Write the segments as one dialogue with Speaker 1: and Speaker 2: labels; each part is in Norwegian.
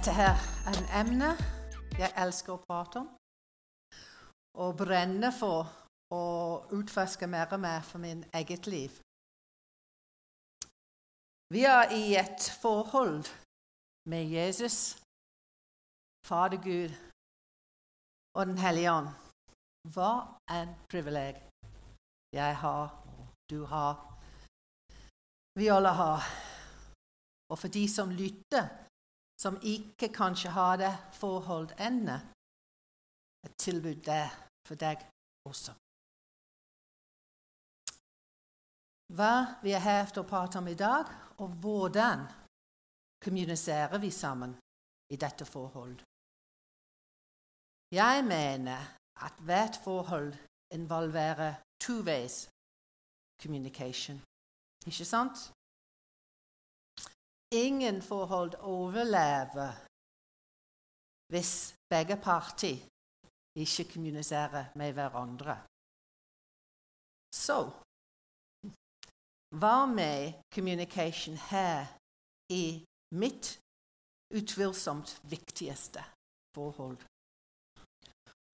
Speaker 1: dette her er en emne jeg elsker å prate om. Og brenner for å utforske mer og mer for min eget liv. Vi er i et forhold med Jesus, Fader Gud og Den hellige ånd. Hva en privileg jeg har, du har, vi alle har. Og for de som lytter, som ikke kanskje har det forhold ennå, et tilbud der for deg også. Hva vi er her for å prate om i dag, og hvordan kommuniserer vi sammen i dette forhold. Jeg mener at hvert forhold involverer two-ways communication. Ikke sant? Ingen forhold overlever hvis begge parter ikke kommuniserer med hverandre. Så hva med communication her i mitt utvilsomt viktigste forhold?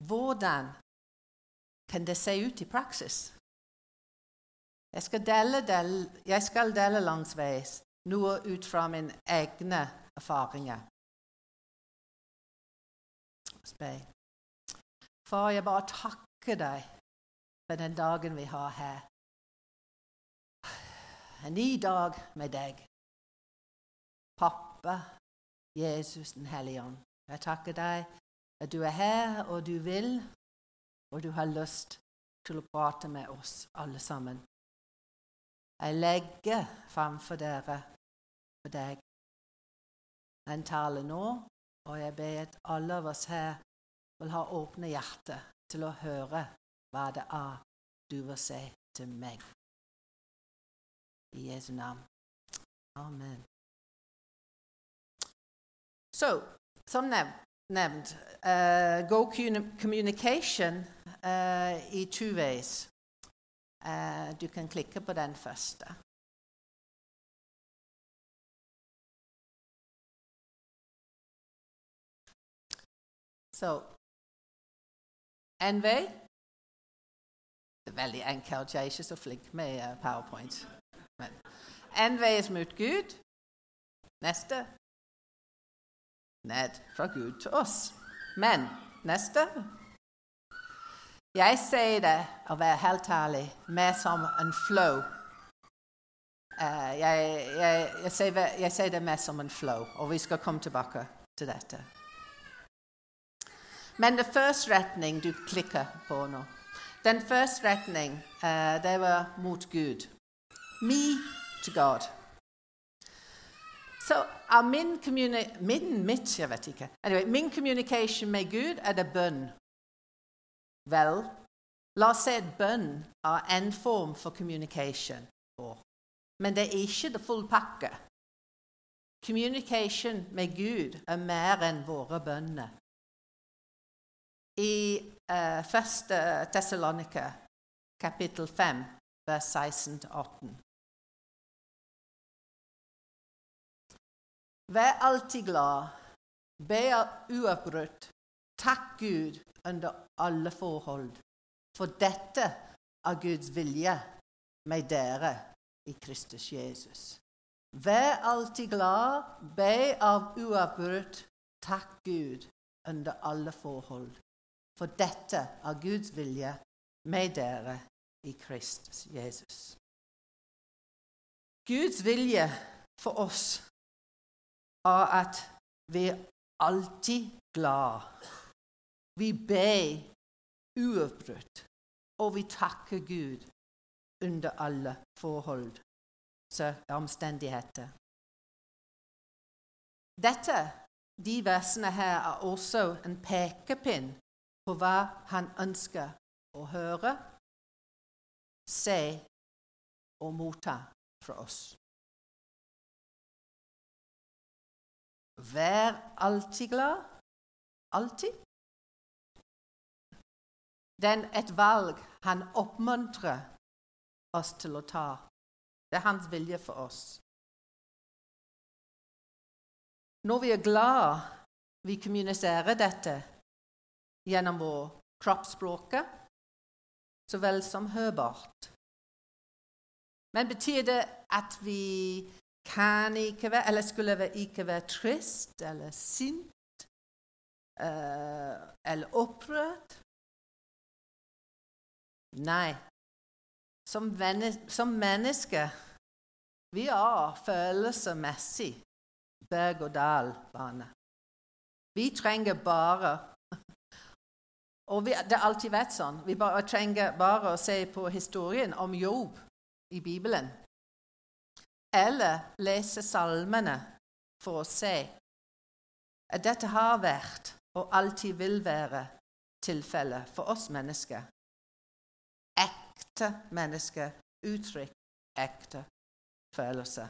Speaker 1: Hvordan kan det se ut i praksis? Jeg skal dele, dele, jeg skal dele langsveis noe ut fra mine egne erfaringer. Far, jeg bare takker deg for den dagen vi har her. En ny dag med deg. Pappa, Jesus den hellige ånd. Jeg takker deg at du er her, og du vil, og du har lyst til å prate med oss alle sammen. Jeg legger framfor dere for deg. En tale nå, og jeg ber at alle av oss her vil ha åpne hjerter til å høre hva det er du vil si til meg. I Jesu navn. Amen. Så, som nevnt uh, Go Communication uh, i two ways. Uh, du kan klikke på den første. Så vei Det er veldig enkelt. Jeg er ikke så flink med uh, PowerPoint. Men en vei er mot Gud. Neste ned fra Gud til oss. Men neste Jeg sier det, å være helt ærlig, mer som en flow. Uh, jeg, jeg, jeg sier det mer som en flow, og vi skal komme tilbake til dette. Men den første retning du klikker på nå Den første retning, uh, det var mot Gud. Me to God. Så so, min, min, mitt, jeg vet ikke. Anyway, min communication med Gud er det bønn. Vel, la oss si at bønn er en form for communication. Men det er ikke det full pakke. Communication med Gud er mer enn våre bønner i uh, første Tessalonika, kapittel 5, vers 16-18. Vær alltid glad, be uavbrutt, takk Gud under alle forhold, for dette er Guds vilje med dere i Kristus Jesus. Vær alltid glad, be av uavbrutt, takk Gud under alle forhold, for dette er Guds vilje med dere i Kristus Jesus. Guds vilje for oss er at vi er alltid glad. Vi ber uavbrutt, og vi takker Gud under alle forhold og omstendigheter. Dette, de versene her, er også en pekepinn på hva han ønsker å høre, se og motta fra oss. Vær alltid glad. Alltid. Det er et valg han oppmuntrer oss til å ta. Det er hans vilje for oss. Når vi er glad, Vi kommuniserer dette gjennom vår kroppsspråket så vel som hørbart. Men betyr det at vi kan ikke være, eller skulle vi ikke være trist eller sint uh, eller opprørt? Nei. Som, som mennesker vi er følelsesmessig berg-og-dal-bane. Vi trenger bare Og vi, det har alltid vært sånn. Vi bare, trenger bare å se på historien om Job i Bibelen. Eller lese salmene for å se at dette har vært og alltid vil være tilfellet for oss mennesker. Ekte mennesker uttrykker ekte følelser.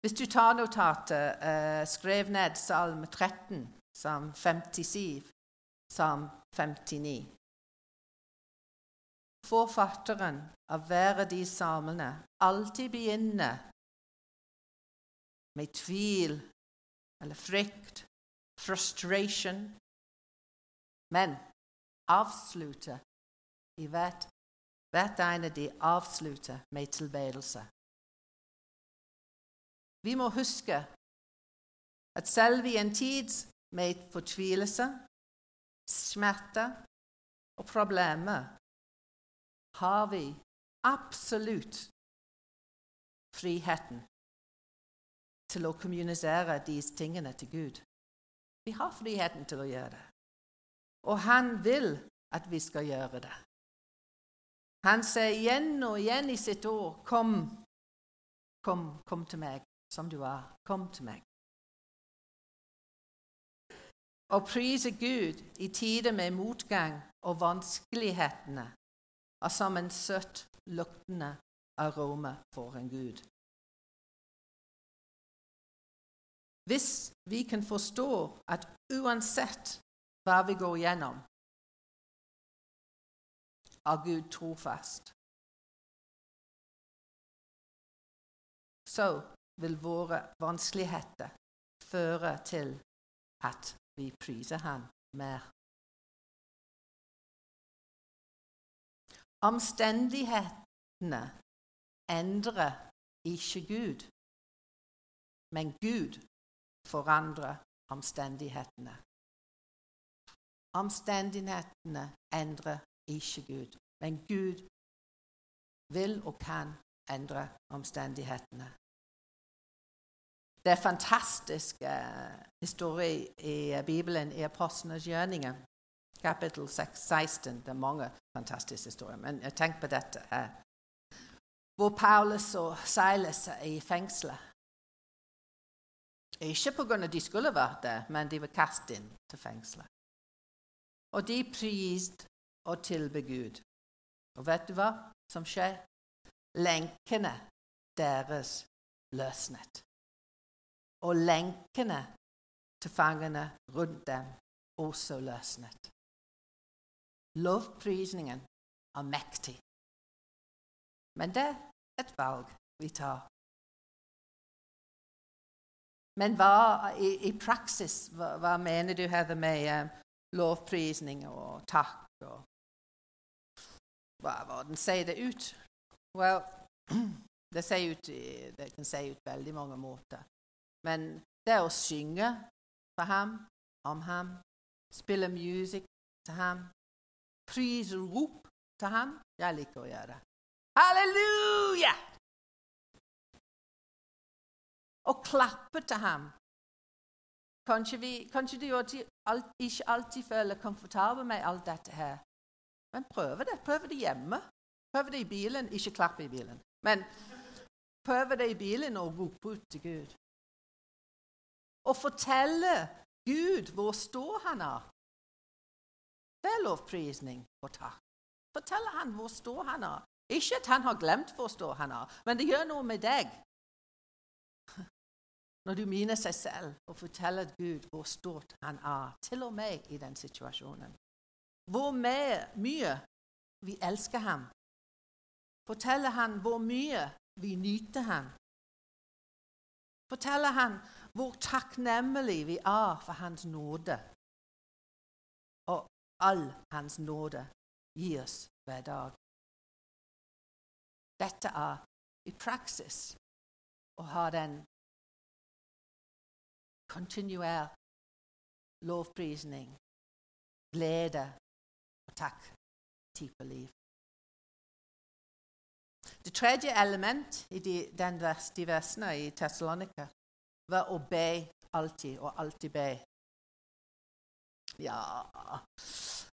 Speaker 1: Hvis du tar notatet, eh, skrev ned Salm 13, Salm 57, Salm 59. Forfatteren av hver av de salmene alltid begynner med tvil eller frykt, frustration, men avslutter i hvert, hvert ene de avslutter med tilbedelse. Vi må huske at selv i en tid med fortvilelse, smerte og problemer har vi absolutt friheten til å kommunisere disse tingene til Gud. Vi har friheten til å gjøre det. Og han vil at vi skal gjøre det. Han sier igjen og igjen i sitt ord, 'Kom, kom, kom til meg' som du er. Kom til meg. Å prise Gud i tider med motgang og vanskelighetene er som en søtt, luktende aroma for en Gud. Hvis vi kan forstå at uansett hva vi går gjennom, er Gud trofast, så vil våre vanskeligheter føre til at vi priser ham mer. Omstendighetene endrer ikke Gud, men Gud forandrer omstendighetene. Omstendighetene endrer ikke Gud, men Gud vil og kan endre omstendighetene. Det er fantastisk historier historie i uh, Bibelen i Apostlenes gjerninger, kapittel 16. Det er mange fantastiske historier, men tenk på dette her. Hvor Paulus og Silas er i fengselet. Ikke pga. de skulle vært der, men de var kastet inn til fengselet. Og de priste og tilbød Gud. Og vet du hva som skjer? Lenkene deres løsnet og lenkene til fangene rundt dem også løsnet. Lovprisningen er mektig. Men det er et valg vi tar. Men hva i, i praksis, hva, hva, mener du Heather, med um, lovprisning og takk? Og, hva, hvordan ser det ut? Well, det, ser ut, det kan se ut veldig mange måter. Men det å synge for ham, om ham, spille musikk til ham, prisrop til ham Jeg liker å gjøre. Halleluja! Og klappe til ham. Kanskje, vi, kanskje du ikke alltid føler komfortabel med alt dette her. Men prøv det. Prøv det hjemme. Prøv det i bilen. Ikke klappe i bilen. Men prøv det i bilen og rop ut til Gud og fortelle Gud hvor står han er. Det er lovprisning og takk. Forteller han hvor står han er. Ikke at han har glemt hvor står han er, men det gjør noe med deg. Når du minner seg selv og forteller Gud hvor stort han er, til og med i den situasjonen. Hvor mye vi elsker ham. Forteller han hvor mye vi nyter ham. Forteller han hvor takknemlige vi er for Hans nåde. Og all Hans nåde gir oss hver dag. Dette er i praksis å ha den kontinuer lovprisning, glede og takk type liv. Det tredje element i de, vers, de versene i Tessalonika var å be alltid, og alltid be. Ja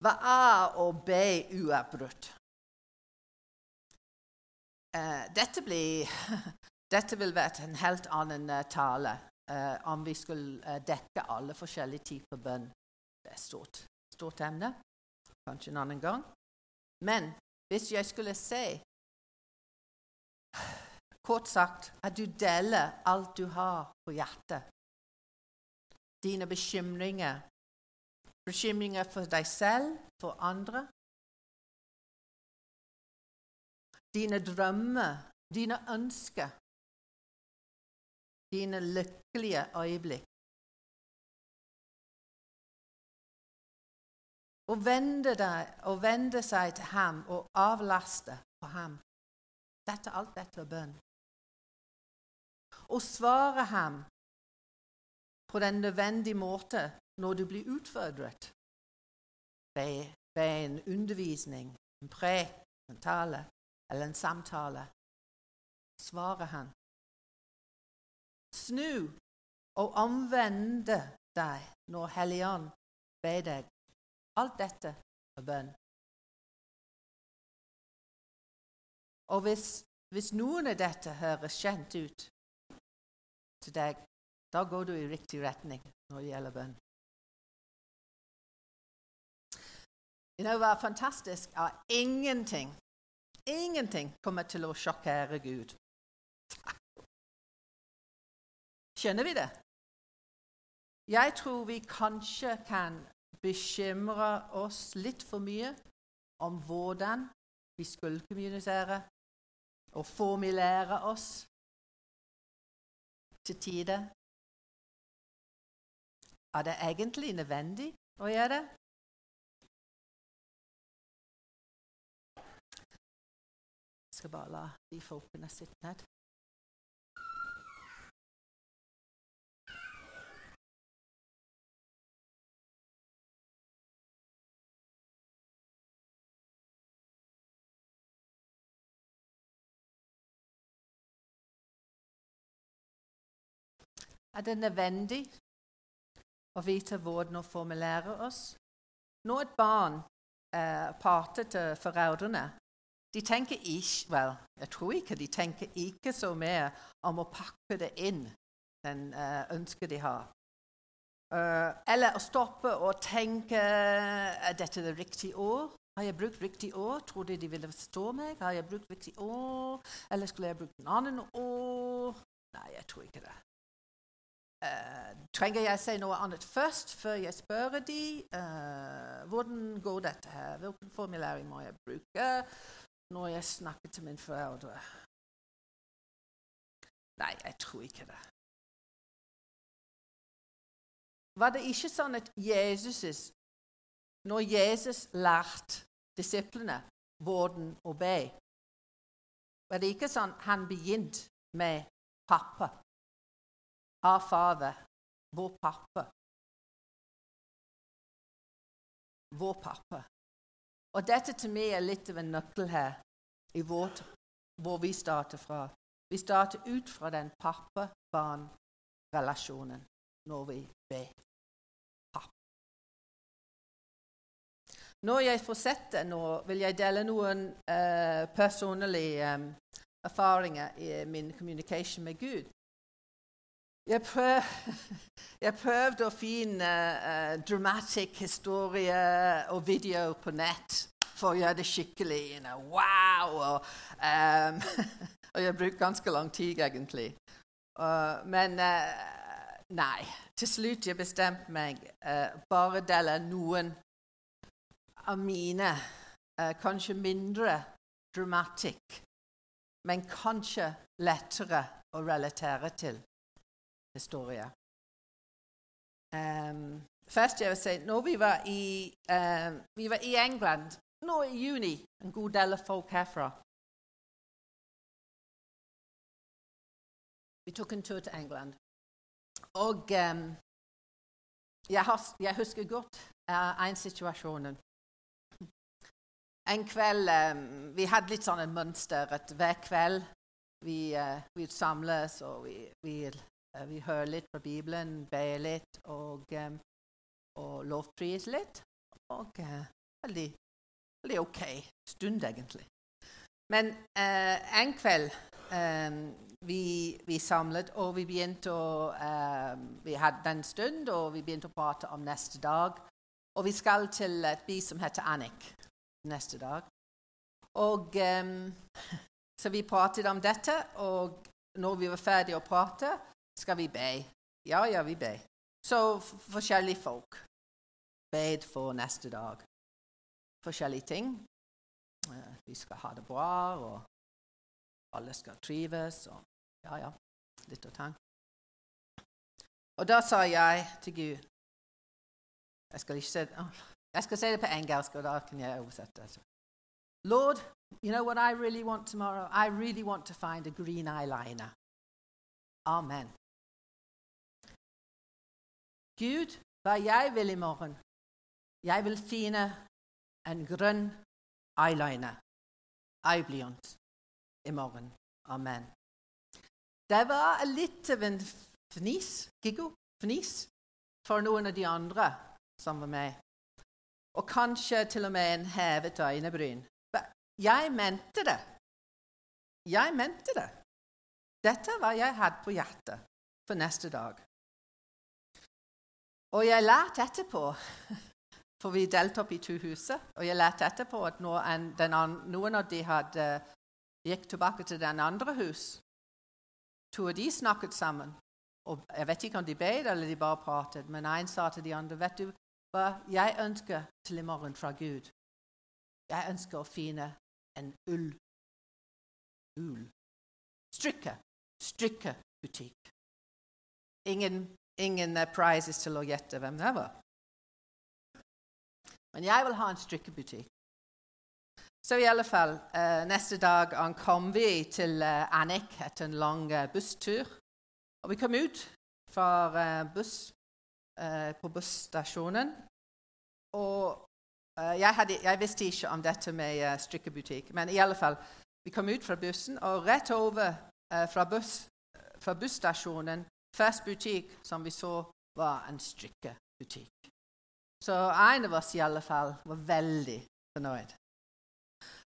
Speaker 1: Hva er å be uavbrutt? Eh, dette, blir, dette, vil være en helt annen uh, tale eh, om vi skulle dekke alle forskjellige typer bønn. Det er et stort, stort emne. Kanskje en annen gang. Men hvis jeg skulle si Kort sagt at du deler alt du har på hjertet. Dine bekymringer. Bekymringer for deg selv, for andre, dine drømmer, dine ønsker, dine lykkelige øyeblikk. Å vende, deg, å vende seg til ham og avlaste på ham. Dette, alt dette er bønn. Å svare ham på den nødvendige måte når du blir utfordret ved, en undervisning, en prek, en tale eller en samtale, svarer han. Snu og omvende deg når Helligånd ber deg. Alt dette er bønn. Og hvis, hvis noen av dette høres kjent ut til deg, da går du i riktig retning når det gjelder bønn. You know, hva fantastisk at ingenting Ingenting kommer til å sjokkere Gud. Skjønner vi det? Jeg tror vi kanskje kan bekymre oss litt for mye om hvordan vi skulle kommunisere og formulere oss til tider. Er det egentlig nødvendig å gjøre det? Jeg skal bare la de folkene sitte ned. Er det nødvendig å vite hvordan å formulere oss? Når et barn eh, parter til foreldrene, de tenker ikke Vel, jeg tror ikke de tenker ikke så mye om å pakke det inn, den uh, ønsket de har. Uh, eller å stoppe og tenke Er dette det riktige år? Har jeg brukt riktig år? Trodde de ville forstå meg? Har jeg brukt riktig år? Eller skulle jeg brukt en annen år? Nei, jeg tror ikke det. Uh, trenger jeg si noe annet først, før jeg spør de? Uh, hvordan går dette her? Hvilken formulering må jeg bruke? når jeg snakker til mine foreldre. Nei, jeg tror ikke det. Var det ikke sånn at Jesus, når Jesus lærte disiplene hvordan å be, var det ikke sånn han begynte med pappa? Our Father, vår pappa. Vår pappa. Og dette til meg er litt av en nøkkel her i vårt, hvor vi starter fra. Vi starter ut fra den pappa-barn-relasjonen når vi ber. Papp. Når jeg fortsetter nå, vil jeg dele noen uh, personlige um, erfaringer i min communication med Gud. Jeg, prøv, jeg prøvde å finne uh, dramatic historie og video på nett for å gjøre det skikkelig. You know, wow! Og, um, og jeg brukte ganske lang tid, egentlig. Uh, men uh, nei. Til slutt jeg bestemte meg uh, bare dele noen av mine kanskje mindre dramatiske, men kanskje lettere å relatere til historie. Um, først jeg vil si, når vi var, i, um, vi var i England nå i juni, en god del av folk herfra Vi tok en tur til England. Og um, jeg, jeg, husker godt uh, en situasjon. En kveld um, Vi hadde litt sånn en mønster at hver kveld vi, uh, vi samles og vi, vi vi hører litt fra Bibelen, ber litt og, um, og lovpriser litt. Og uh, veldig, veldig, OK stund, egentlig. Men eh, en kveld eh, vi, vi, samlet, og vi begynte å eh, Vi hadde en stund, og vi begynte å prate om neste dag. Og vi skal til et by som heter Annik neste dag. Og Så vi pratet om dette, og når vi var ferdige å prate, skal vi be. Ja, ja, vi ber. Så forskjellige folk bed for neste dag. Forskjellige ting. Uh, vi skal ha det bra, og alle skal trives. Og ja, ja, litt og tank. Og da sa jeg til Gud Jeg skal ikke si det, jeg skal si det på engelsk, og da kan jeg oversette det. Lord, you know what I really want tomorrow? I really want to find a green eyeliner. Amen. Gud, hva jeg vil i morgen? Jeg vil finne en grønn eyeliner, eyeblyant, i morgen. Amen. Det var litt av en fnis, giggo, fnis, for noen av de andre som var med. Og kanskje til og med en hevet øyebryn. Jeg mente det. Jeg mente det. Dette var jeg hadde på hjertet for neste dag. Og jeg lærte etterpå, for vi delte opp i to huser, og jeg lærte etterpå at noen, av de hadde, gikk tilbake til den andre hus. To av de snakket sammen. Og jeg vet ikke om de bed eller de bare pratet, men en sa til de andre vet du hva jeg ønsker til i morgen fra Gud. Jeg ønsker å finne en ull ull strikke strikkebutikk. Ingen ingen uh, prizes til å gjette hvem det var. Men jeg vil ha en strikkebutikk. Så i alle fall, uh, neste dag ankom vi til uh, Annik etter en lang uh, busstur. Og vi kom ut fra buss, på busstasjonen. Og jeg, hadde, jeg, visste ikke om dette med strikkebutikk, men i alle fall, vi kom ut fra bussen, og rett over fra, buss, fra busstasjonen Første butikk som vi så, var en strikkebutikk. Så en av oss i alle fall var veldig fornøyd.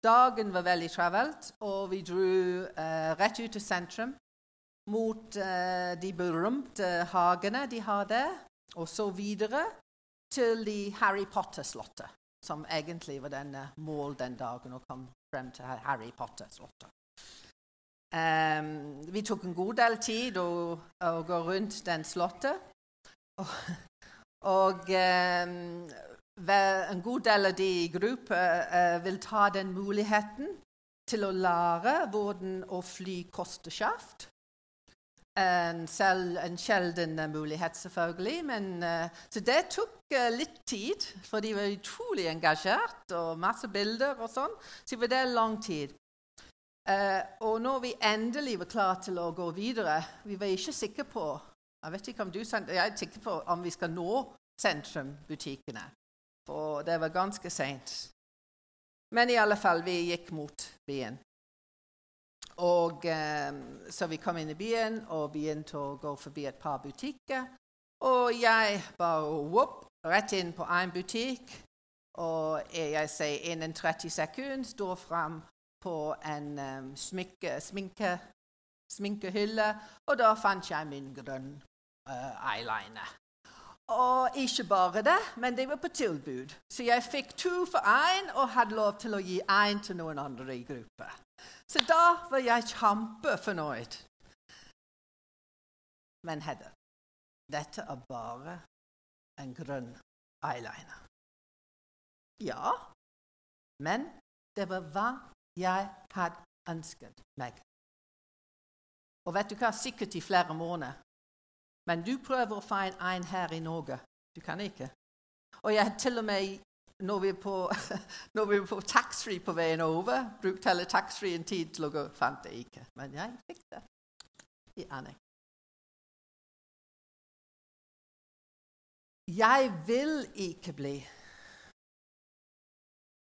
Speaker 1: Dagen var veldig travelt, og vi dro uh, rett ut til sentrum mot uh, de berømte hagene de har der, og så videre til de Harry Potter-slottet, som egentlig var den mål den dagen, å komme frem til Harry Potter-slottet. Um, vi tok en god del tid å, å gå rundt den slottet. Og, og um, en god del av de i gruppa uh, vil ta den muligheten til å lære hvordan å fly kosteschaft. En, selv, en sjelden mulighet, selvfølgelig. Men, uh, så det tok uh, litt tid, for de var utrolig engasjert og masse bilder og sånn. Så det var lang tid. Uh, og når vi endelig var klare til å gå videre Vi var ikke sikre på jeg vet ikke om du jeg er sikker på om vi skal nå sentrumbutikkene. For det var ganske seint. Men i alle fall, vi gikk mot byen. Og um, Så vi kom inn i byen og begynte å gå forbi et par butikker. Og jeg bare whoop, rett inn på én butikk. Og jeg sier innen 30 sekunder står fram på en um, smykke, sminke, sminkehylle, og da fant jeg min grønn uh, eyeliner. Og ikke bare det, men det var på tilbud. Så jeg fikk to for én og hadde lov til å gi én til noen andre i gruppa. Så da var jeg kjempefornøyd. Men Hedda, dette er bare en grønn eyeliner. Ja, men det var hva jeg hadde ønsket meg. Og vet du hva? Sikkert i flere måneder. Men du prøver å finne en her i Norge. Du kan ikke. Og jeg til og med når vi er på, når på taxfree på veien over, brukte hele taxfree en tid til å gå, fant det ikke. Men jeg fikk det i Annik. Jeg vil ikke bli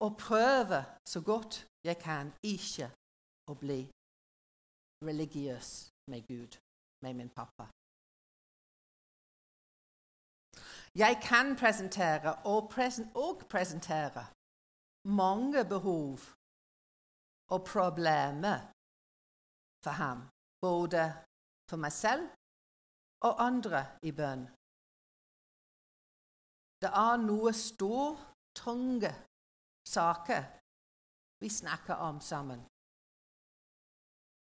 Speaker 1: og prøve så godt jeg kan ikke å bli religiøs med Gud, med min pappa. Jeg kan presentere og, presen og presentere mange behov og problemer for ham, både for meg selv og andre i bønn. Det er noe stor, tunge saker vi snakker om sammen.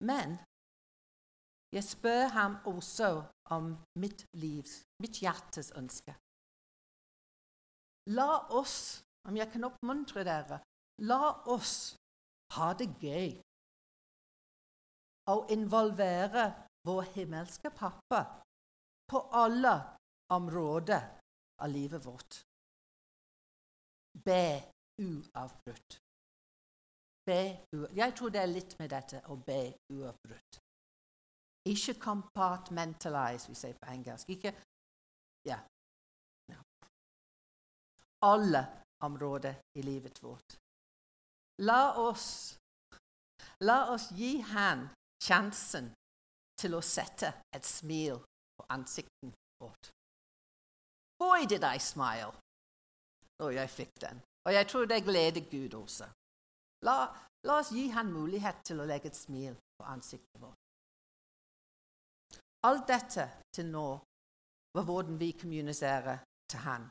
Speaker 1: Men jeg spør ham også om mitt livs, mitt hjertes ønske. La oss, om jeg kan oppmuntre dere, la oss ha det gøy og involvere vår himmelske pappa på alle områder av livet vårt. Be uavbrutt. Be. Jeg tror det er litt med dette å be uavbrutt. Ikke compartmentalize, vi sier på engelsk. Ikke ja. ja. Alle områder i livet vårt. La oss, la oss gi han sjansen til å sette et smil på ansiktet vårt. Boy, did I smile! Og jeg fikk den. Og jeg tror det gleder Gud også. La, la oss gi han mulighet til å legge et smil på ansiktet vårt. Alt dette til nå var hvordan vi kommuniserer til han.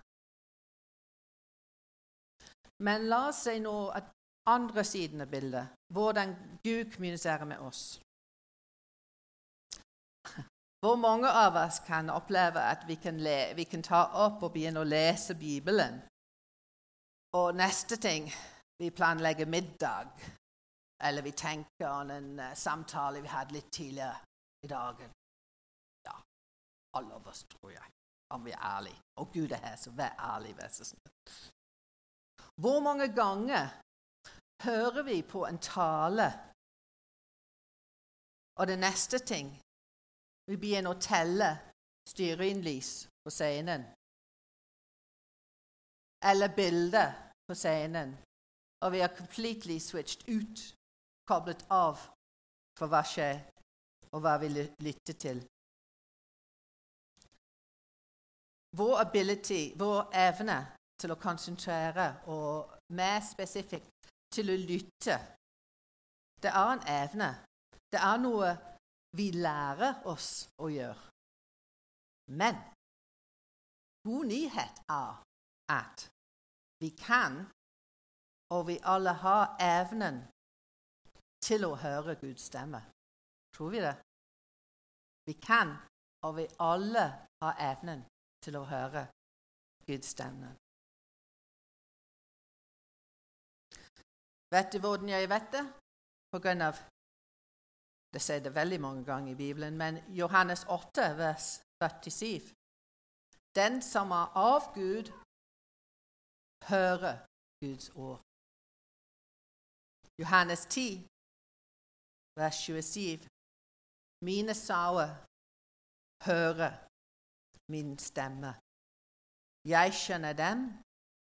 Speaker 1: Men la oss si nå at andre siden av bildet, hvordan Gud kommuniserer med oss. Hvor mange av oss kan oppleve at vi kan, le, vi kan ta opp og begynne å lese Bibelen, og neste ting vi planlegger middag, eller vi tenker om en uh, samtale vi hadde litt tidligere i dagen. Ja, alle av oss, tror jeg, om vi er ærlige. Og Gud er her, så vær ærlig, vær så snill. Hvor mange ganger hører vi på en tale, og det neste ting vi begynner å telle stearinlys på scenen. Eller bilder på scenen. Og vi har completely switched ut, koblet av for hva skjer, og hva vi lytter til. Vår ability, vår evne til å konsentrere og mer spesifikt til å lytte, det er en evne. Det er noe vi lærer oss å gjøre. Men god nyhet er at vi kan, og vi alle har evnen til å høre Guds stemme. Tror vi det? Vi kan, og vi alle har evnen til å høre Guds stemme. Vet du hvordan jeg vet det? På grunn av det sier det veldig mange ganger i Bibelen, men Johannes 8, vers 47. Den som er av Gud, hører Guds ord. Johannes 10, vers 27. Mine sauer hører min stemme. Jeg skjønner dem,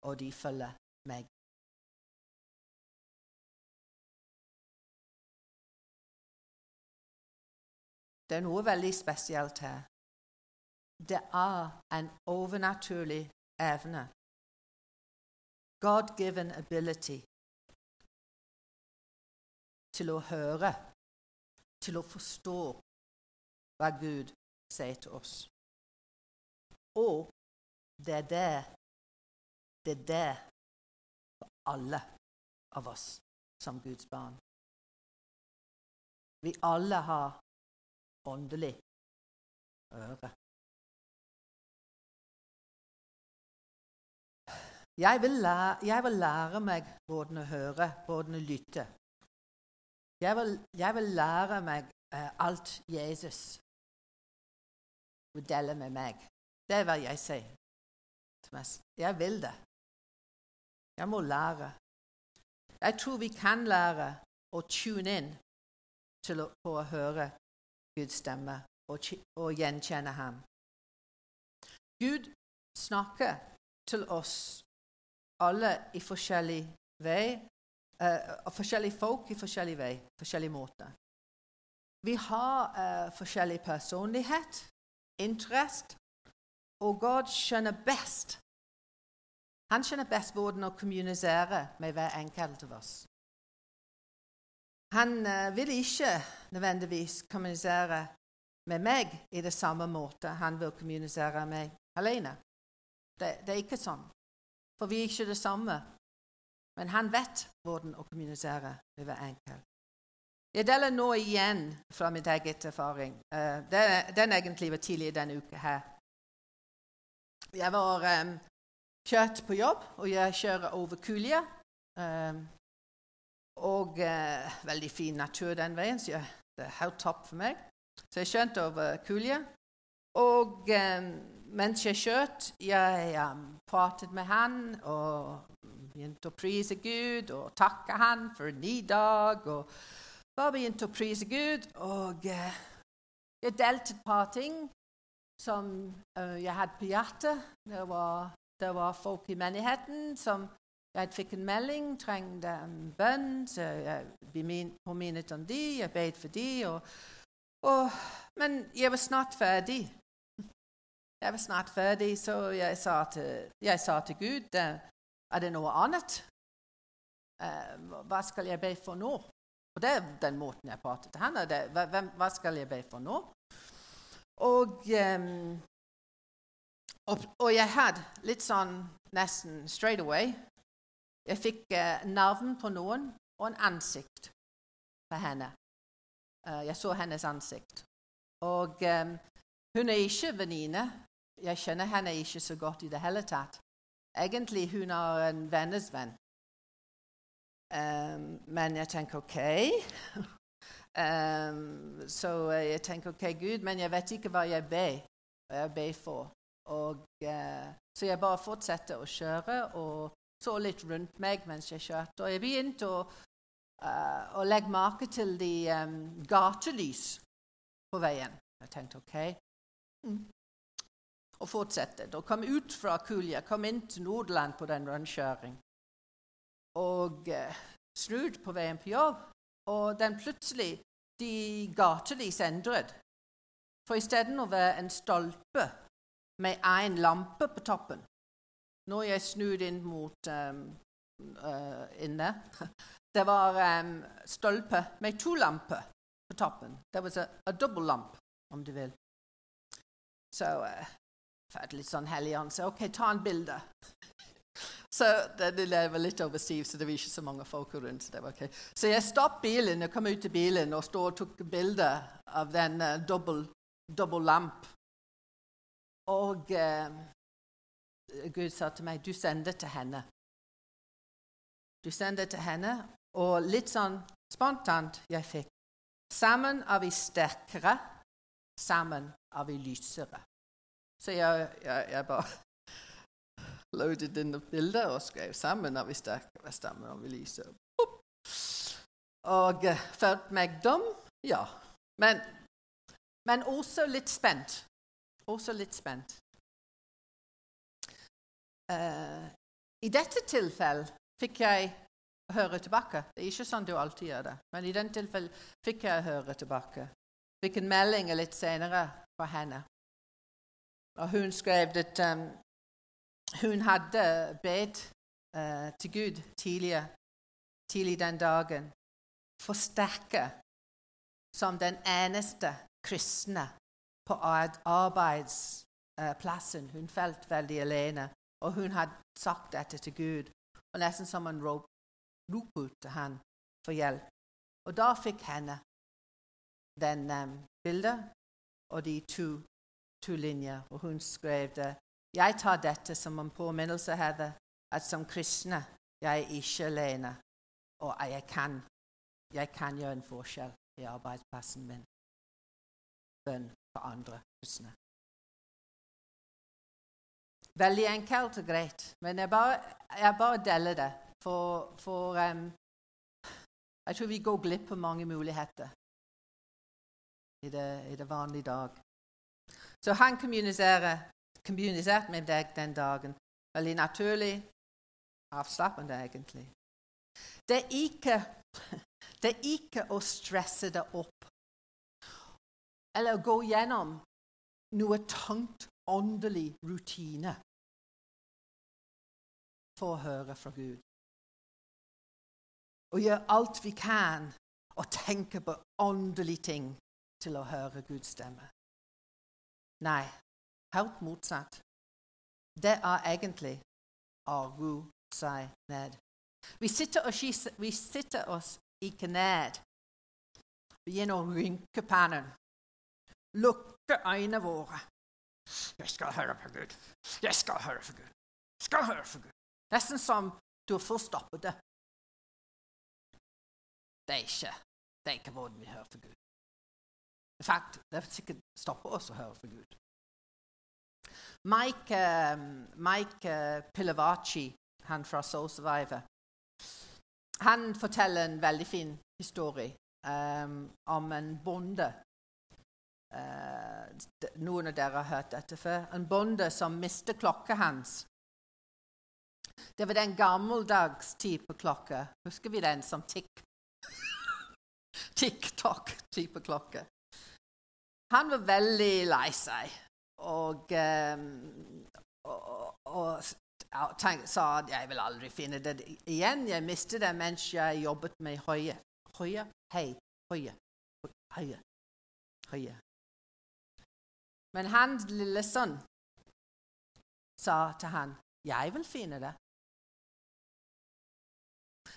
Speaker 1: og de følger meg. Det er noe veldig spesielt her. Det er en overnaturlig evne. God-given ability til å høre, til å forstå hva Gud sier til oss. Og det er det det er det for alle av oss som Guds barn. Vi alle har åndelig øre. Jeg vil, lære, jeg vil lære meg hvordan å høre, hvordan å lytte. Jeg vil, jeg vil lære meg uh, alt Jesus vil dele med meg. Det er hva jeg sier. Jeg vil det. Jeg må lære. Jeg tror vi kan lære å tune inn til å, å høre Guds stemme og, og gjenkjenne ham. Gud snakker til oss alle i forskjellig vei, uh, forskjellige folk i forskjellig vei, forskjellig måte. Vi har uh, forskjellig personlighet, interest, og Gud skjønner best Han skjønner best hvordan å kommunisere med hver enkelt av oss. Han uh, vil ikke nødvendigvis kommunisere med meg i det samme måte han vil kommunisere med meg alene. Det, det, er ikke sånn. For vi er ikke det samme. Men han vet hvordan å kommunisere med hver enkelt. Jeg deler nå igjen fra mitt eget erfaring. Uh, den, egentlig var tidlig denne uka her. Jeg var um, kjørt på jobb, og jeg kjører over Kulia. Um, og uh, veldig fin natur den veien, så jeg, det er helt topp for meg. Så jeg skjønte over Kulia. Og um, mens jeg kjørte, jeg pratet med han og begynte å prise Gud og takke han for en ny dag. og bare begynte å prise Gud, og uh, jeg delte et par ting som uh, jeg hadde på hjertet. Det var, det var, folk i menigheten som jeg fikk en melding, trengte en bønn, så jeg påminnet om de, jeg bedt for de, og, og, Men jeg var snart ferdig. Jeg var snart ferdig, så jeg sa til, jeg sa til Gud Er det noe annet? Eh, hva skal jeg be for nå? Og det er den måten jeg prater til henne. Det, hva, skal jeg be for nå? Og, eh, og, og, jeg hadde litt sånn nesten straight away Jeg fikk eh, navn på noen og en ansikt på henne. Uh, jeg så hennes ansikt. Og um, hun er ikke venninne. Jeg kjenner henne ikke så godt i det hele tatt. Egentlig hun er en vennes venn. Um, men jeg tenker OK. um, så jeg tenker OK, Gud, men jeg vet ikke hva jeg ber, ber for. Og, uh, så jeg bare fortsatte å kjøre og så litt rundt meg mens jeg kjørte. Og jeg begynte å, uh, å legge merke til de um, gatelys på veien. Jeg tenkte OK. Og fortsette. Og kom ut fra Kulja, kom inn til Nordland på den rundkjøringen og eh, snudd på veien på jobb. Og den plutselig de gatelys endret. For isteden å være en stolpe med én lampe på toppen Når jeg snudde inn mot um, uh, inne Det var um, stolpe med to lamper på toppen. Det var en dobbel lampe, om du vil. Så uh, jeg litt sånn hellig ånd. Så OK, ta en bilde. Så det, det var litt over stiv, så det var ikke så mange folk rundt. Så, det var okay. så jeg stoppet bilen og kom ut til bilen og stod og tok bilde av den uh, dobbel lamp. Og uh, Gud sa til meg, 'Du sender til henne'. Du sender til henne. Og litt sånn spontant jeg fikk Sammen er vi sterkere, sammen er vi lysere. Så jeg, jeg, jeg bare loadet inn noen bilder og skrev sammen når vi sterkere stemmer og vi lyser. Og uh, følte meg dum, ja. Men, men også litt spent. Også litt spent. Uh, I dette tilfellet fikk jeg høre tilbake. Det er ikke sånn du alltid gjør det, men i dette tilfellet fikk jeg høre tilbake. Fikk en melding litt senere fra henne. Og hun skrev at um, hun hadde bedt uh, til Gud tidligere, tidlig den dagen forsterke som den eneste kristne på arbeidsplassen. Hun felt veldig alene, og hun hadde sagt dette til Gud. Og Nesten som en rop, rop ut til han for hjelp. Og da fikk henne den um, bildet og de to, to linjer, og hun skrev det jeg tar dette som en påminnelse, Heather, at som kristne jeg er ikke alene, og jeg kan, jeg kan gjøre en forskjell i arbeidsplassen min. Bønn for andre kristne. Veldig enkelt og greit. Men jeg bare, jeg bare deler det. For, for um, jeg tror vi går glipp av mange muligheter i det, i det vanlige dag. Så han kommuniserte med deg den dagen. Veldig naturlig, avslappende egentlig. Det er ikke, det er ikke å stresse det opp eller gå gjennom noe tungt åndelig rutine for å høre fra Gud. Og gjøre alt vi kan og tenke på åndelige ting til å høre Guds stemme. Nei, helt motsatt. Det er egentlig å ro seg ned. Vi sitter, og, vi sitter oss ikke ned. Vi å rynke pannen. Lukke øynene våre. Jeg skal høre på Gud. Jeg skal høre på Gud. Jeg skal høre på Gud. Nesten som du har forstoppet det. Det er ikke det er ikke hvordan vi hører for Gud. I fact, det er sikkert stopper oss å høre for Gud. Mike, um, Mike uh, Pilavachi, han fra Soul Survivor, han forteller en veldig fin historie um, om en bonde. Uh, noen av dere har hørt dette før. En bonde som mistet klokka hans. Det var den gammeldags type klokke. Husker vi den som tikk? TikTok-type klokke. Han var veldig lei seg og, og, og, og tenk, sa at jeg vil aldri finne det igjen. Jeg mistet det mens jeg jobbet med Høie. Høie? Hei. Høie. Høie. Høie. Men hans lille sønn sa til han, 'Jeg vil finne det'.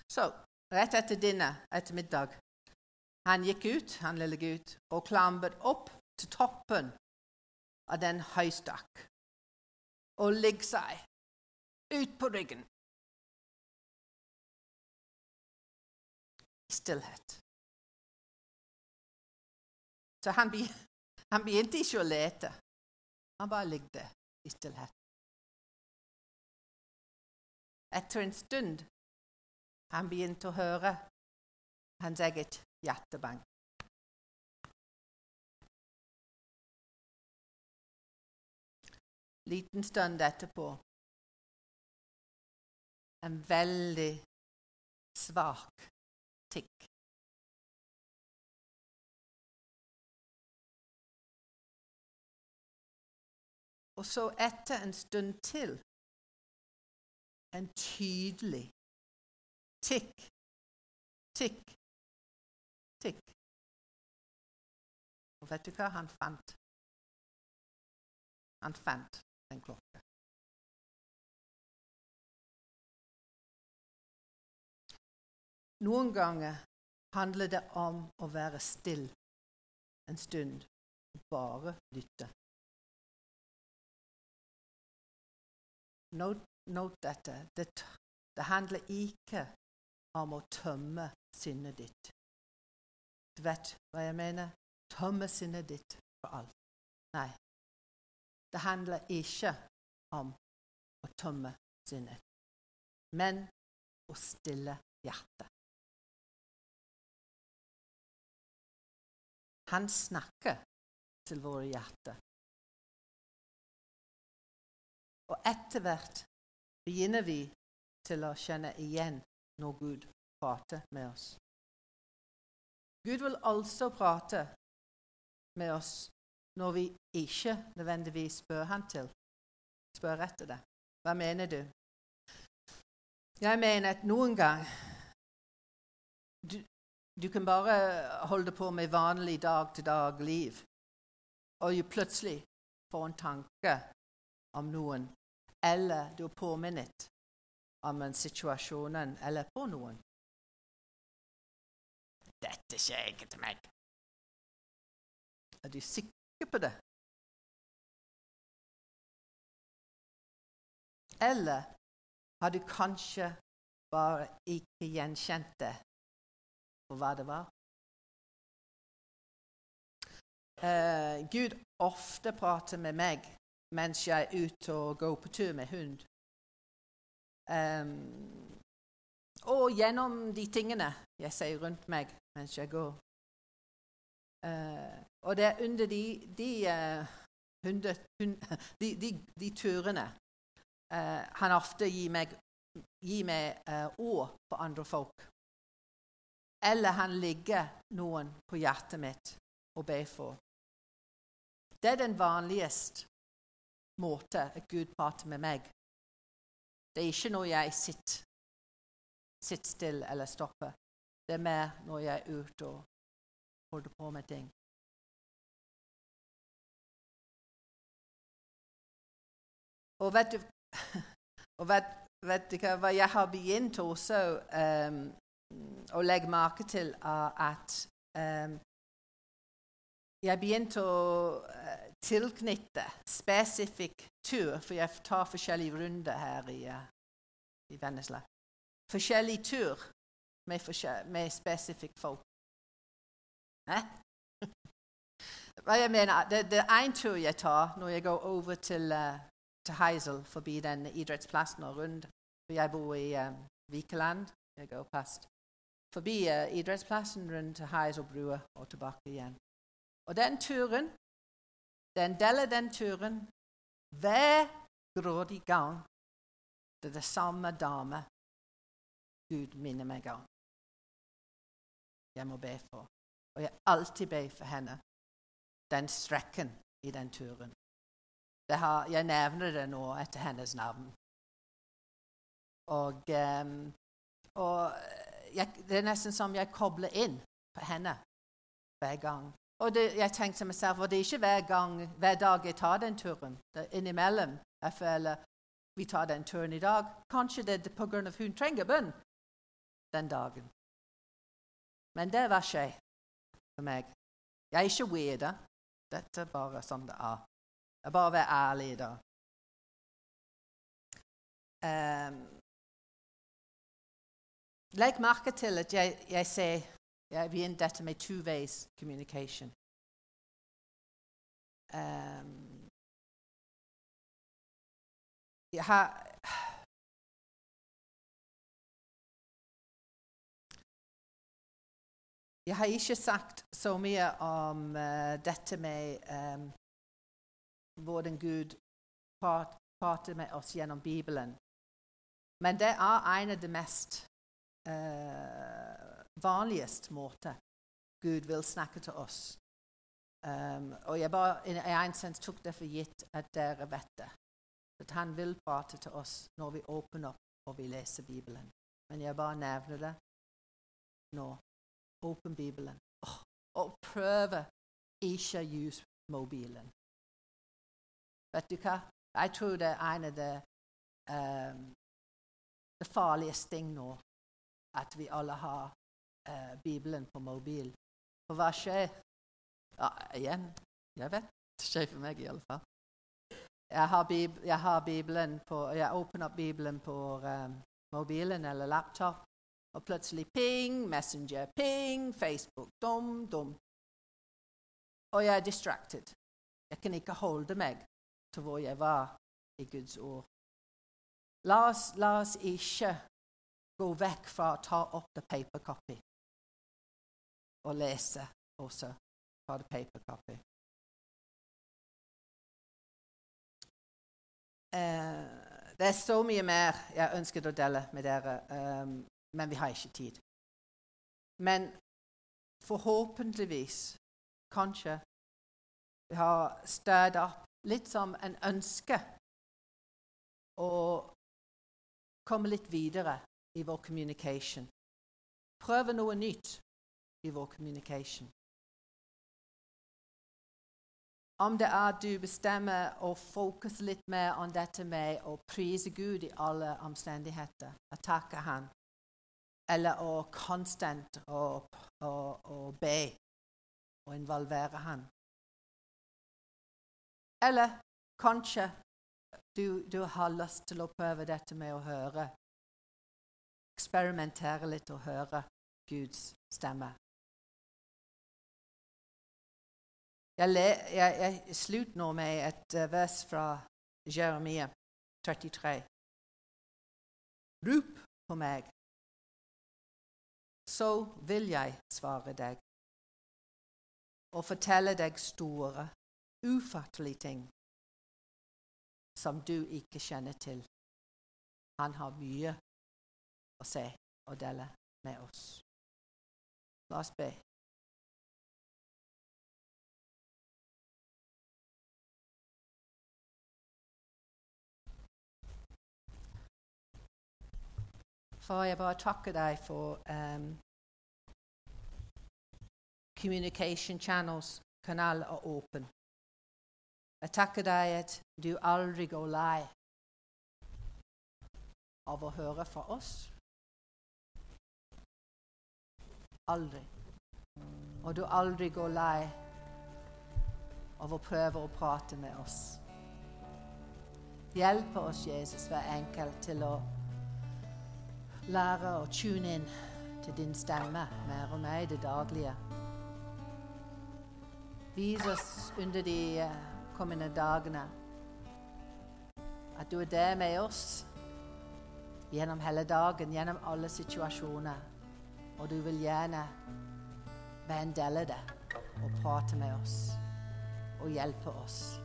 Speaker 1: Så rett etter dinner, etter middag, han gikk ut, han lille gutt, og klambret opp til toppen av den høystakk og legge seg ut på ryggen. I stillhet. Så han, be, han begynte ikke å lete. Han bare ligget i stillhet. Etter en stund han begynte å høre hans eget hjertebank. Liten stund etterpå en veldig svak tikk. Og så etter en stund til en tydelig tikk, tikk, tikk. Og vet du hva han fant? Han fant en klokke. Noen ganger handler det om å være stille en stund og bare lytte. Note, note dette. Det, det handler ikke om å tømme sinnet ditt. Du vet hva jeg mener? Tømme sinnet ditt for alt. Nei. Det handler ikke om å tømme sinnet, men å stille hjertet. Han snakker til våre hjerter. Og etter hvert begynner vi til å kjenne igjen når Gud prater med oss. Gud vil altså prate med oss når vi ikke nødvendigvis spør han til. Spør etter det. Hva mener du? Jeg mener at noen gang du, du kan bare holde på med vanlig dag-til-dag-liv, og plutselig får en tanke om noen, eller du er påminnet om en situasjon eller på noen. Dette skjer ikke til meg. Er du sikker på det. Eller har du kanskje bare ikke gjenkjent det for hva det var? Uh, Gud ofte prater med meg mens jeg er ute og går på tur med hund. Um, og gjennom de tingene jeg ser rundt meg mens jeg går. Uh, og det er under de, de, hund, de, de, de turene uh, han ofte gir meg, gir meg ord på andre folk. Eller han ligger noen på hjertet mitt og ber for. Det er den vanligste måten at Gud prater med meg. Det er ikke når jeg sitter, sitter stille eller stopper. Det er mer når jeg er ute og holder på med ting. Og vet du, og vet, vet du hva jeg har begynt også um, å legge merke til, at um, jeg begynte å uh, tilknytte spesifikk tur, for jeg tar forskjellige runder her i, uh, i Vennesla. Forskjellig tur med, forskjell, med spesifikk folk. Hæ? Hva jeg mener, det, det er én tur jeg tar når jeg går over til, uh, til Heisel, forbi den idrettsplassen og rundt. For jeg bor i um, Vikeland. Jeg går past forbi uh, idrettsplassen rundt til Heiselbrua og tilbake igjen. Og den turen, den del av den turen Hver grådig gang det er det samme dame Gud minner meg om. Jeg må be for. Og jeg alltid ber for henne. Den strekken i den turen. Har, jeg nevner det nå etter hennes navn. Og, um, og jeg, det er nesten som jeg kobler inn på henne hver gang. Og det, jeg tenkte meg selv, og det er ikke hver, gang, hver dag jeg tar den turen. Det er innimellom jeg føler vi tar den turen i dag. Kanskje det er pga. hun trenger bønn den dagen. Men det var skje for meg. Jeg er ikke weird. Dette er bare sånn det er. Jeg bare være ærlig da. Um, Legg merke til at jeg, jeg sier jeg begynner dette med two-ways communication. Um, jeg har Jeg har ikke sagt så mye om uh, dette med um, hvordan Gud prater med oss gjennom Bibelen. Men det er en av de mest uh, vanligste måter Gud vil snakke til oss. Um, og jeg bare i en sens tok det for gitt at dere vet det. At han vil prate til oss når vi åpner opp og vi leser Bibelen. Men jeg bare nevner det nå. Åpne Bibelen. Oh, og prøve ikke å bruke mobilen. Vet du hva? Jeg tror det er en av de um, det farligste ting nå, at vi alle har uh, Bibelen på mobil. For hva skjer? Ja, igjen, jeg vet det skjer for meg i alle fall. Jeg har, bib jeg har Bibelen på, jeg åpner opp Bibelen på um, mobilen eller laptop, og plutselig ping, Messenger, ping, Facebook, dum, dum. Og jeg er distracted. Jeg kan ikke holde meg til hvor jeg var i Guds ord. La oss, la oss ikke gå vekk fra å ta opp the paper copy og lese også fra the paper copy. Uh, det er så mye mer jeg ønsket å dele med dere. Um, men vi har ikke tid. Men forhåpentligvis, kanskje, vi har stødd opp litt som en ønske å komme litt videre i vår communication. Prøve noe nytt i vår communication. Om det er du bestemmer å fokusere litt mer om dette med å prise Gud i alle omstendigheter, å takke Han eller å konstant å, å, å be og involvere han. Eller kanskje du, du, har lyst til å prøve dette med å høre. Eksperimentere litt og høre Guds stemme. Jeg, le, jeg, jeg slutter nå med et uh, vers fra Jeremia 33. Rop på meg, så vil jeg svare deg og fortelle deg store, ufattelige ting som du ikke kjenner til. Han har mye å se og dele med oss. La oss be. Far, jeg bare takker deg for um, communication channels, kanal er åpen. Jeg takker deg at du aldri går lei av å høre fra oss. Aldri. Og du aldri går lei av å prøve å prate med oss. Hjelp oss, Jesus, hver enkelt til å lære å tune inn til din stemme mer og mer i det daglige. Vis oss under de eh, kommende dagene at du er der med oss gjennom hele dagen, gjennom alle situasjoner. Og du vil gjerne være en del av det og prate med oss og hjelpe oss.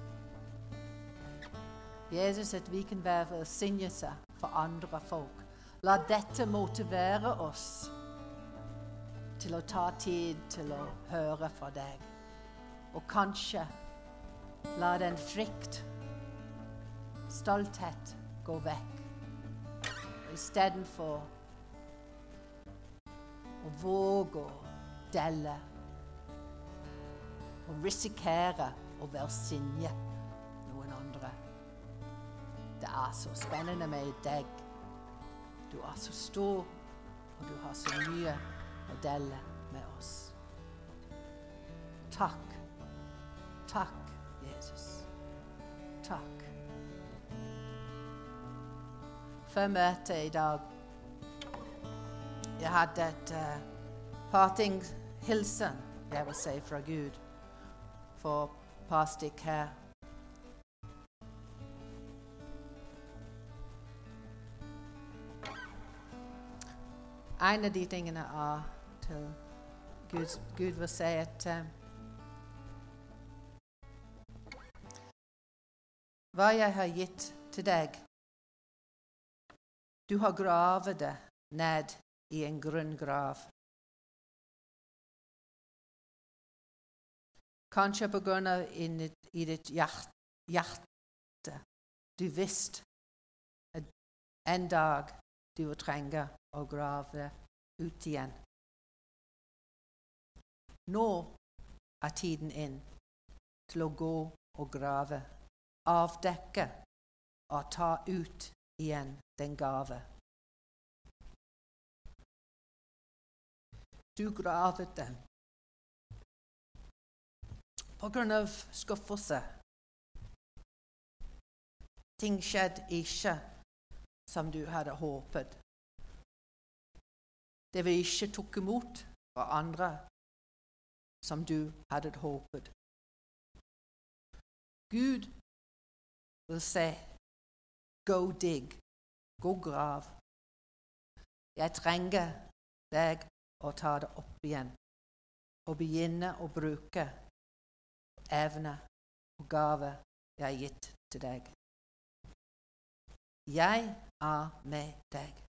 Speaker 1: Jesus, at vi kan være velsignelse for andre folk La dette motivere oss til å ta tid til å høre fra deg. Og kanskje la den frykt, stolthet, gå vekk. Istedenfor å våge å dele og risikere å velsigne noen andre. Det er så spennende med deg. Du er så stor, og du har så mye å dele med oss. Takk. Takk. Takk. Før møtet i dag Jeg hadde et uh, partinghilsen, jeg vil si, fra Gud for stykk her. En av de tingene er til Gud, Gud vil si at uh, Hva jeg har gitt til deg Du har gravet det ned i en grunngrav. Kanskje på grunn av i ditt hjerte du visste at en dag du vil trenge å grave ut igjen. Nå er tiden inn til å gå og grave, avdekke og ta ut igjen den gave. Du gravet den på grunn av skuffelse. Ting skjedde ikke som du hadde håpet. Det vi ikke tok imot fra andre som du hadde håpet. Gud vil si, go dig, gå grav. Jeg trenger deg å ta det opp igjen og begynne å bruke evne og gave jeg har gitt til deg. Jeg er med deg.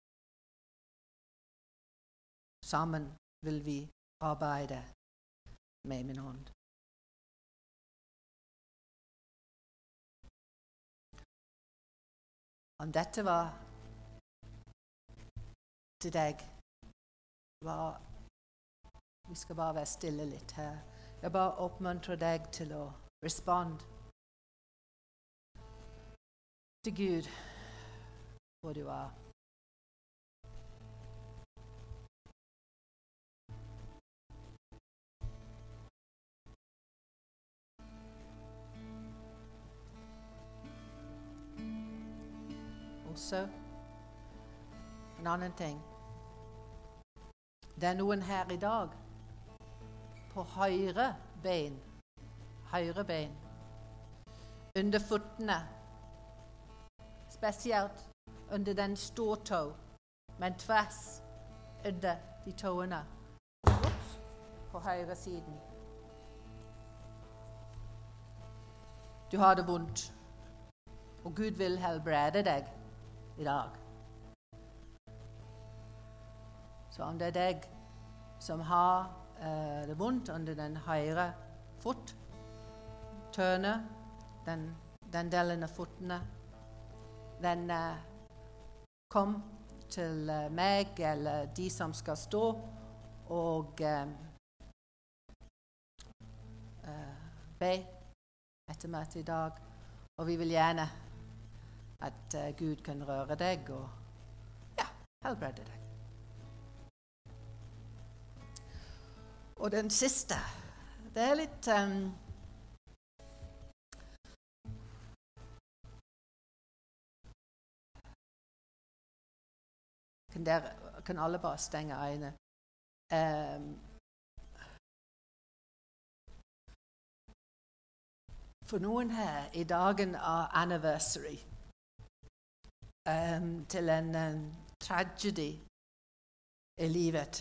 Speaker 1: Sammen vil vi arbeide med min hånd. Om dette var til deg var, Vi skal bare være stille litt her. Jeg bare oppmuntrer deg til å responde til Gud hvor du er. Også en annen ting. Det er noen her i dag på høyre bein høyre bein, under føttene, spesielt under den ståtå, men tvers under de tåene. Ups, på høyre siden. Du har det vondt, og Gud vil helbrede deg i dag. Så om det er deg som har eh, det vondt under den høyre fot, tøne, den, den delen av fotene, den eh, kom til eh, meg eller de som skal stå, og eh, eh, be etter møtet i dag. Og vi vil gjerne at uh, Gud kan røre deg og ja, helbrede deg. Og den siste Det er litt um, kan, dere, kan alle bare stenge øynene? Um, for noen her i dagen av anniversary um, til en um, tragedy i livet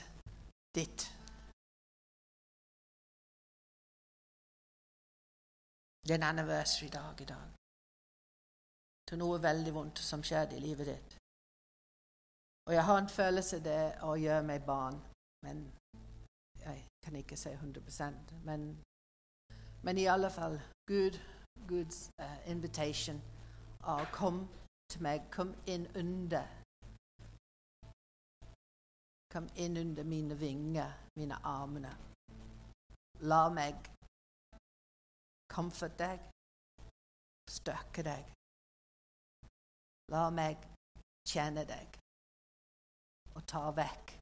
Speaker 1: ditt. Det er en anniversary-dag i dag. Til noe veldig vondt som skjedde i livet ditt. Og jeg har en følelse det å gjøre meg barn, men jeg kan ikke si 100% men, men i alle fall Gud, Guds uh, invitation å kom meg. Kom inn under. Kom inn under mine vinger, mine armene. La meg comfort deg, støkke deg. La meg kjenne deg og ta vekk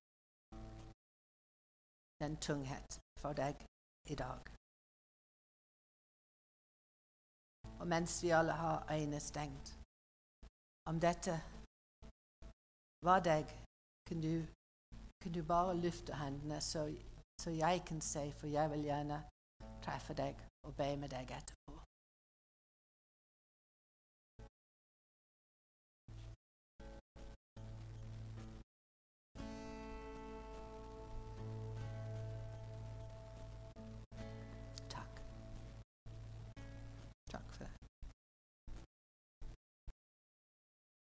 Speaker 1: den tunghet for deg i dag. Og mens vi alle har øynene stengt Om dette Hva deg, kan du, kan du bare løfte hendene, så, så jeg kan se, for jeg vil gjerne treffe deg og be med deg etterpå.